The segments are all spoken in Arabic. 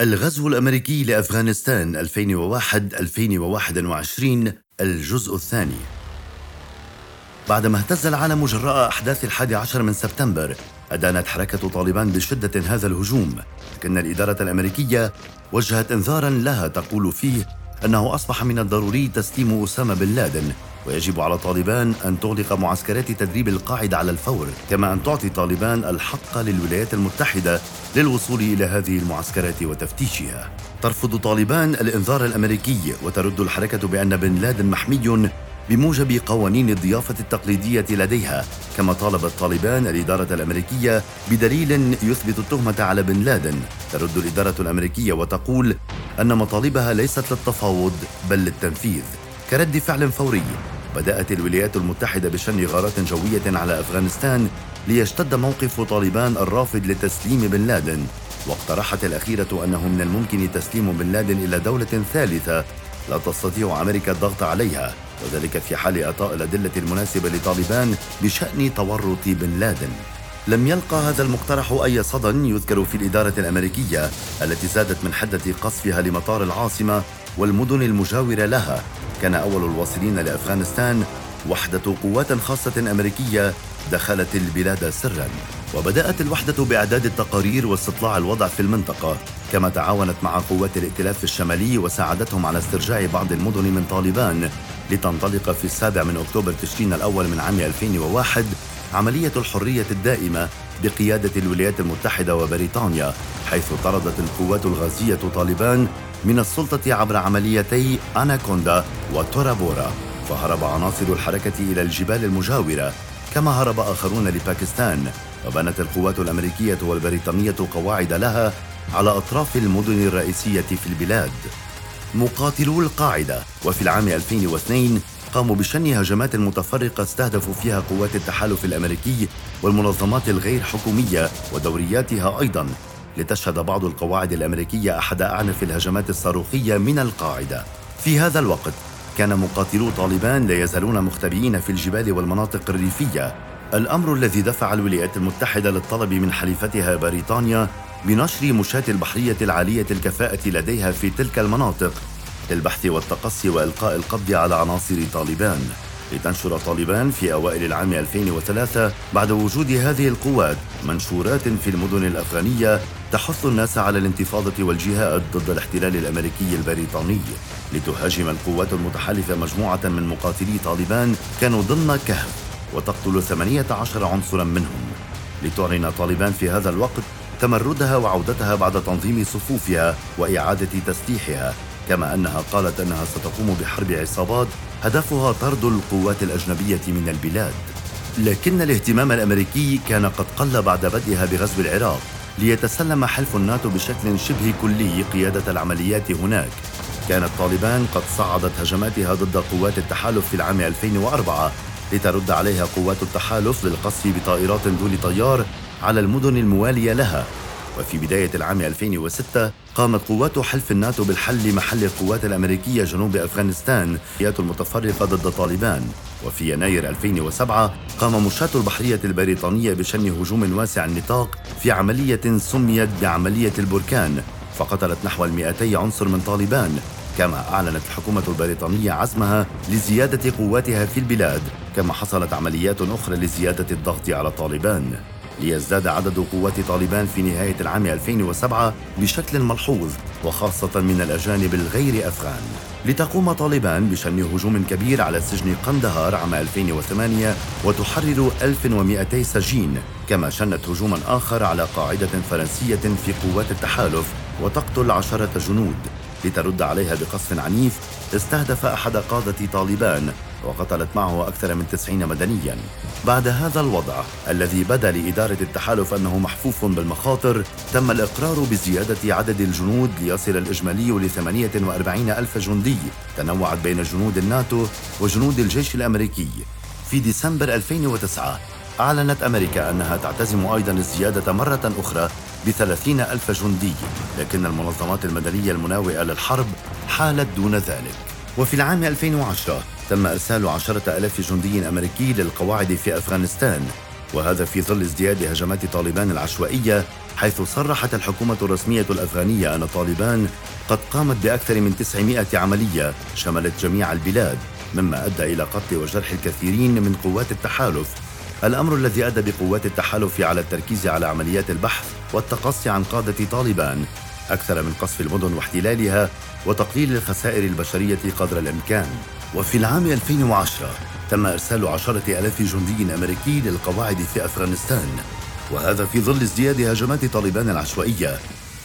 الغزو الأمريكي لأفغانستان 2001-2021 الجزء الثاني. بعدما اهتز العالم جراء أحداث الحادي عشر من سبتمبر أدانت حركة طالبان بشدة هذا الهجوم. لكن الإدارة الأمريكية وجهت إنذارا لها تقول فيه أنه أصبح من الضروري تسليم أسامة بن لادن ويجب على طالبان أن تغلق معسكرات تدريب القاعدة على الفور كما أن تعطي طالبان الحق للولايات المتحدة للوصول إلى هذه المعسكرات وتفتيشها. ترفض طالبان الإنذار الأمريكي وترد الحركة بأن بن لادن محمي بموجب قوانين الضيافة التقليدية لديها كما طالبت طالبان الإدارة الأمريكية بدليل يثبت التهمة على بن لادن. ترد الإدارة الأمريكية وتقول أن مطالبها ليست للتفاوض بل للتنفيذ. كرد فعل فوري. بدأت الولايات المتحدة بشن غارات جوية على أفغانستان ليشتد موقف طالبان الرافض لتسليم بن لادن. واقترحت الأخيرة أنه من الممكن تسليم بن لادن إلى دولة ثالثة لا تستطيع أمريكا الضغط عليها وذلك في حال إعطاء الأدلة المناسبة لطالبان بشأن تورط بن لادن. لم يلقى هذا المقترح أي صدى يذكر في الإدارة الأمريكية التي زادت من حدة قصفها لمطار العاصمة والمدن المجاورة لها. كان أول الواصلين لأفغانستان وحدة قوات خاصة أمريكية دخلت البلاد سرا. وبدأت الوحدة بإعداد التقارير واستطلاع الوضع في المنطقة. كما تعاونت مع قوات الائتلاف الشمالي وساعدتهم على استرجاع بعض المدن من طالبان لتنطلق في السابع من أكتوبر تشرين الأول من عام 2001 عملية الحرية الدائمة بقيادة الولايات المتحدة وبريطانيا حيث طردت القوات الغازية طالبان من السلطة عبر عمليتي أناكوندا وتورابورا فهرب عناصر الحركة إلى الجبال المجاورة كما هرب آخرون لباكستان وبنت القوات الأمريكية والبريطانية قواعد لها على أطراف المدن الرئيسية في البلاد. مقاتلو القاعدة وفي العام 2002 قاموا بشن هجمات متفرقة استهدفوا فيها قوات التحالف الأمريكي والمنظمات الغير حكومية ودورياتها أيضا. لتشهد بعض القواعد الأمريكية أحد أعنف الهجمات الصاروخية من القاعدة. في هذا الوقت كان مقاتلو طالبان لا يزالون مختبئين في الجبال والمناطق الريفية. الأمر الذي دفع الولايات المتحدة للطلب من حليفتها بريطانيا بنشر مشاة البحرية العالية الكفاءة لديها في تلك المناطق للبحث والتقصي وإلقاء القبض على عناصر طالبان. لتنشر طالبان في أوائل العام 2003 بعد وجود هذه القوات منشورات في المدن الأفغانية تحث الناس على الانتفاضة والجهاد ضد الاحتلال الأمريكي البريطاني لتهاجم القوات المتحالفة مجموعة من مقاتلي طالبان كانوا ضمن كهف وتقتل 18 عنصرا منهم. لتعلن طالبان في هذا الوقت تمردها وعودتها بعد تنظيم صفوفها وإعادة تسليحها كما أنها قالت أنها ستقوم بحرب عصابات هدفها طرد القوات الأجنبية من البلاد. لكن الاهتمام الأمريكي كان قد قل بعد بدئها بغزو العراق ليتسلم حلف الناتو بشكل شبه كلي قيادة العمليات هناك. كانت طالبان قد صعدت هجماتها ضد قوات التحالف في العام 2004 لترد عليها قوات التحالف للقصف بطائرات دون طيار على المدن الموالية لها. وفي بداية العام 2006 قامت قوات حلف الناتو بالحل محل القوات الأمريكية جنوب أفغانستان المتفرقة ضد طالبان. وفي يناير 2007 قام مشاة البحرية البريطانية بشن هجوم واسع النطاق في عملية سميت بعملية البركان فقتلت نحو 200 عنصر من طالبان كما أعلنت الحكومة البريطانية عزمها لزيادة قواتها في البلاد كما حصلت عمليات أخرى لزيادة الضغط على طالبان. ليزداد عدد قوات طالبان في نهاية العام 2007 بشكل ملحوظ وخاصة من الأجانب الغير أفغان. لتقوم طالبان بشن هجوم كبير على سجن قندهار عام 2008 وتحرر 1200 سجين كما شنت هجوما آخر على قاعدة فرنسية في قوات التحالف وتقتل عشرة جنود. لترد عليها بقصف عنيف استهدف أحد قادة طالبان وقتلت معه أكثر من تسعين مدنيا. بعد هذا الوضع الذي بدا لإدارة التحالف أنه محفوف بالمخاطر تم الإقرار بزيادة عدد الجنود ليصل الإجمالي ل 48 ألف جندي تنوعت بين جنود الناتو وجنود الجيش الأمريكي. في ديسمبر 2009 أعلنت أمريكا أنها تعتزم أيضا الزيادة مرة أخرى بثلاثين ألف جندي لكن المنظمات المدنية المناوئة للحرب حالت دون ذلك. وفي العام 2010 تم إرسال عشرة ألاف جندي أمريكي للقواعد في أفغانستان وهذا في ظل ازدياد هجمات طالبان العشوائية حيث صرحت الحكومة الرسمية الأفغانية أن طالبان قد قامت بأكثر من 900 عملية شملت جميع البلاد مما أدى إلى قتل وجرح الكثيرين من قوات التحالف. الأمر الذي أدى بقوات التحالف على التركيز على عمليات البحث والتقصي عن قادة طالبان. أكثر من قصف المدن واحتلالها وتقليل الخسائر البشرية قدر الإمكان. وفي العام 2010 تم إرسال عشرة ألاف جندي أمريكي للقواعد في أفغانستان. وهذا في ظل ازدياد هجمات طالبان العشوائية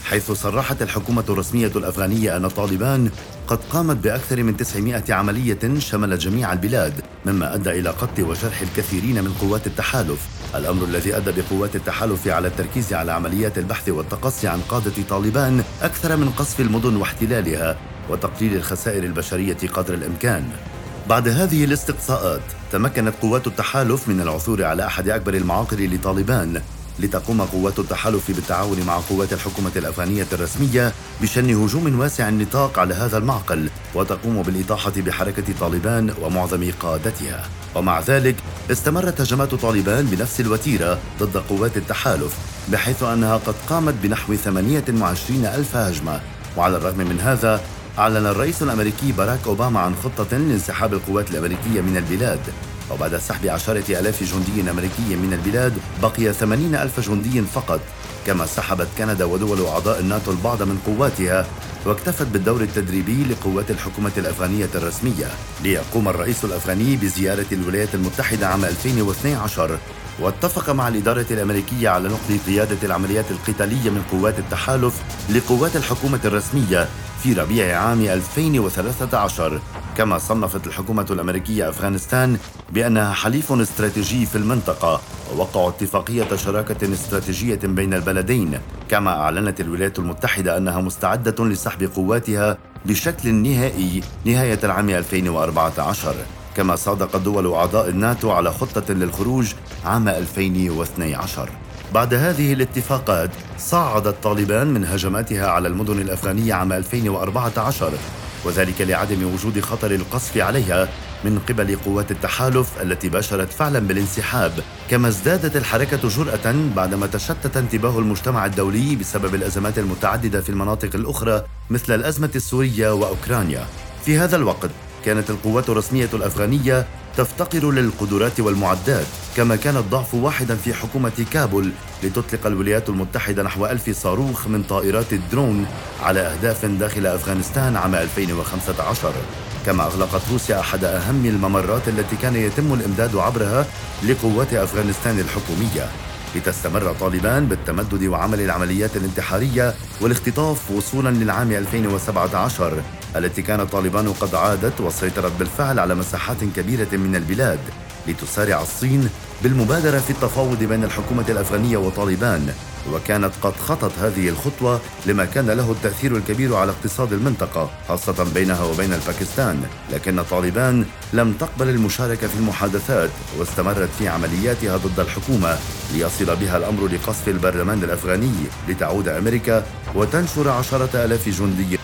حيث صرحت الحكومة الرسمية الأفغانية أن طالبان قد قامت بأكثر من 900 عملية شملت جميع البلاد مما أدى إلى قتل وجرح الكثيرين من قوات التحالف. الأمر الذي أدى بقوات التحالف على التركيز على عمليات البحث والتقصي عن قادة طالبان أكثر من قصف المدن واحتلالها وتقليل الخسائر البشرية قدر الإمكان. بعد هذه الاستقصاءات تمكنت قوات التحالف من العثور على أحد أكبر المعاقل لطالبان لتقوم قوات التحالف بالتعاون مع قوات الحكومة الأفغانية الرسمية بشن هجوم واسع النطاق على هذا المعقل وتقوم بالإطاحة بحركة طالبان ومعظم قادتها. ومع ذلك استمرت هجمات طالبان بنفس الوتيرة ضد قوات التحالف بحيث أنها قد قامت بنحو 28 ألف هجمة. وعلى الرغم من هذا أعلن الرئيس الأمريكي باراك أوباما عن خطة لانسحاب القوات الأمريكية من البلاد. وبعد سحب عشرة ألاف جندي أمريكي من البلاد بقي ثمانين ألف جندي فقط. كما سحبت كندا ودول أعضاء الناتو البعض من قواتها واكتفت بالدور التدريبي لقوات الحكومة الأفغانية الرسمية. ليقوم الرئيس الأفغاني بزيارة الولايات المتحدة عام 2012 واتفق مع الإدارة الأمريكية على نقل قيادة العمليات القتالية من قوات التحالف لقوات الحكومة الرسمية. في ربيع عام 2013 كما صنفت الحكومة الأمريكية أفغانستان بأنها حليف استراتيجي في المنطقة ووقعوا اتفاقية شراكة استراتيجية بين البلدين كما أعلنت الولايات المتحدة أنها مستعدة لسحب قواتها بشكل نهائي نهاية العام 2014 كما صادق دول أعضاء الناتو على خطة للخروج عام 2012 بعد هذه الاتفاقات صعدت طالبان من هجماتها على المدن الأفغانية عام 2014 وذلك لعدم وجود خطر القصف عليها من قبل قوات التحالف التي باشرت فعلا بالانسحاب. كما ازدادت الحركة جرأة بعدما تشتت انتباه المجتمع الدولي بسبب الأزمات المتعددة في المناطق الأخرى مثل الأزمة السورية وأوكرانيا. في هذا الوقت كانت القوات الرسمية الأفغانية تفتقر للقدرات والمعدات كما كان الضعف واحدا في حكومة كابول لتطلق الولايات المتحدة نحو ألف صاروخ من طائرات الدرون على أهداف داخل أفغانستان عام 2015 كما أغلقت روسيا أحد أهم الممرات التي كان يتم الإمداد عبرها لقوات أفغانستان الحكومية. لتستمر طالبان بالتمدد وعمل العمليات الانتحارية والاختطاف وصولا للعام 2017 التي كانت طالبان قد عادت وسيطرت بالفعل على مساحات كبيرة من البلاد لتسارع الصين بالمبادرة في التفاوض بين الحكومة الأفغانية وطالبان وكانت قد خطت هذه الخطوة لما كان له التأثير الكبير على اقتصاد المنطقة خاصة بينها وبين الباكستان. لكن طالبان لم تقبل المشاركة في المحادثات واستمرت في عملياتها ضد الحكومة ليصل بها الأمر لقصف البرلمان الأفغاني لتعود أمريكا وتنشر عشرة ألاف جندي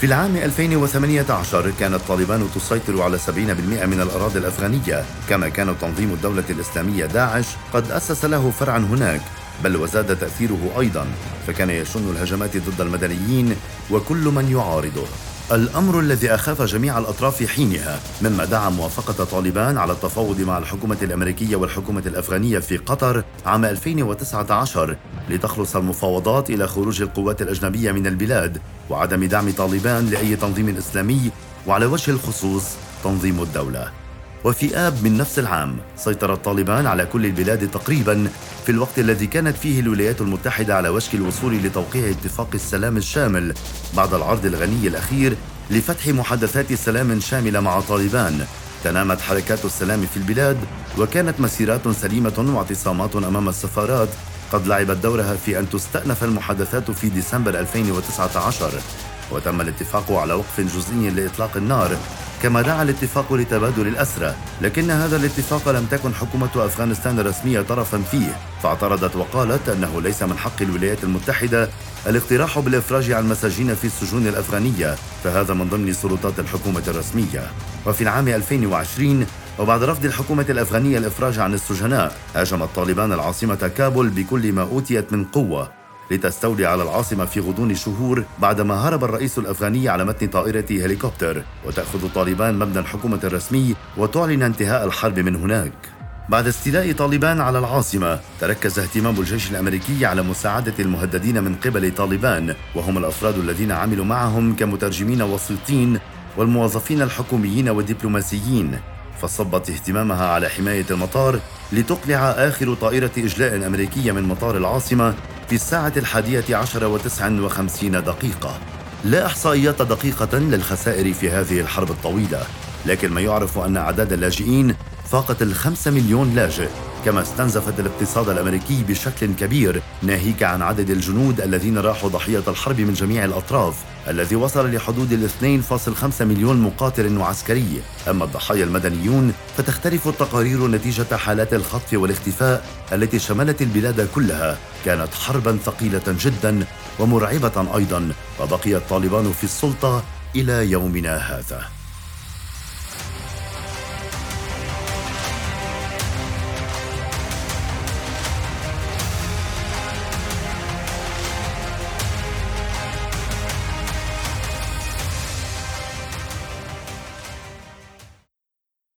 في العام 2018 كانت طالبان تسيطر على 70% من الأراضي الأفغانية كما كان تنظيم الدولة الإسلامية داعش قد أسس له فرعا هناك بل وزاد تأثيره أيضا فكان يشن الهجمات ضد المدنيين وكل من يعارضه. الأمر الذي أخاف جميع الأطراف حينها مما دعا موافقة طالبان على التفاوض مع الحكومة الأمريكية والحكومة الأفغانية في قطر عام 2019 لتخلص المفاوضات إلى خروج القوات الأجنبية من البلاد وعدم دعم طالبان لأي تنظيم إسلامي وعلى وجه الخصوص تنظيم الدولة. وفي آب من نفس العام سيطرت طالبان على كل البلاد تقريبا في الوقت الذي كانت فيه الولايات المتحدة على وشك الوصول لتوقيع اتفاق السلام الشامل بعد العرض الغني الأخير لفتح محادثات سلام شاملة مع طالبان. تنامت حركات السلام في البلاد وكانت مسيرات سليمة واعتصامات أمام السفارات. قد لعبت دورها في أن تستأنف المحادثات في ديسمبر 2019 وتم الاتفاق على وقف جزئي لإطلاق النار. كما دعا الاتفاق لتبادل الأسرى لكن هذا الاتفاق لم تكن حكومة أفغانستان الرسمية طرفا فيه. فاعترضت وقالت أنه ليس من حق الولايات المتحدة الاقتراح بالإفراج عن مساجين في السجون الأفغانية فهذا من ضمن سلطات الحكومة الرسمية. وفي العام 2020 وبعد رفض الحكومة الأفغانية الإفراج عن السجناء هاجمت طالبان العاصمة كابول بكل ما أوتيت من قوة. لتستولي على العاصمة في غضون شهور بعدما هرب الرئيس الأفغاني على متن طائرة هليكوبتر. وتأخذ طالبان مبنى الحكومة الرسمي وتعلن انتهاء الحرب من هناك. بعد استيلاء طالبان على العاصمة تركز اهتمام الجيش الأمريكي على مساعدة المهددين من قبل طالبان وهم الأفراد الذين عملوا معهم كمترجمين وسيطين والموظفين الحكوميين والدبلوماسيين. فصبت اهتمامها على حماية المطار لتقلع آخر طائرة إجلاء أمريكية من مطار العاصمة في الساعة الحادية عشر وتسع وخمسين دقيقة. لا إحصائيات دقيقة للخسائر في هذه الحرب الطويلة لكن ما يعرف أن أعداد اللاجئين فاقت الخمسة مليون لاجئ. كما استنزفت الاقتصاد الأمريكي بشكل كبير ناهيك عن عدد الجنود الذين راحوا ضحية الحرب من جميع الأطراف الذي وصل لحدود ال 2.5 مليون مقاتل وعسكري. أما الضحايا المدنيون فتختلف التقارير نتيجة حالات الخطف والاختفاء التي شملت البلاد كلها. كانت حربا ثقيلة جدا ومرعبة أيضا وبقي الطالبان في السلطة إلى يومنا هذا.